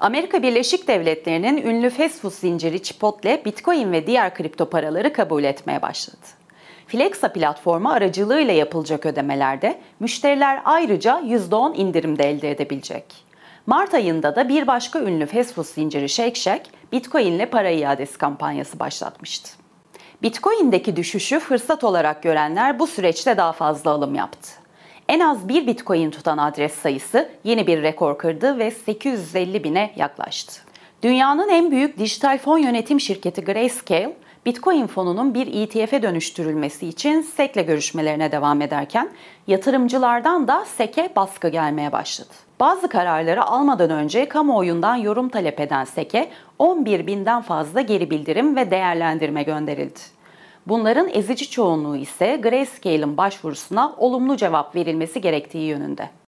Amerika Birleşik Devletleri'nin ünlü fast food zinciri Chipotle, Bitcoin ve diğer kripto paraları kabul etmeye başladı. Flexa platformu aracılığıyla yapılacak ödemelerde müşteriler ayrıca %10 indirim de elde edebilecek. Mart ayında da bir başka ünlü fast food zinciri Shake Shack, Bitcoin ile para iadesi kampanyası başlatmıştı. Bitcoin'deki düşüşü fırsat olarak görenler bu süreçte daha fazla alım yaptı. En az bir Bitcoin tutan adres sayısı yeni bir rekor kırdı ve 850 bine yaklaştı. Dünyanın en büyük dijital fon yönetim şirketi Grayscale, Bitcoin fonunun bir ETF'e dönüştürülmesi için SEC'le görüşmelerine devam ederken yatırımcılardan da SEC'e baskı gelmeye başladı. Bazı kararları almadan önce kamuoyundan yorum talep eden SEC'e 11 binden fazla geri bildirim ve değerlendirme gönderildi. Bunların ezici çoğunluğu ise Grayscale'ın başvurusuna olumlu cevap verilmesi gerektiği yönünde.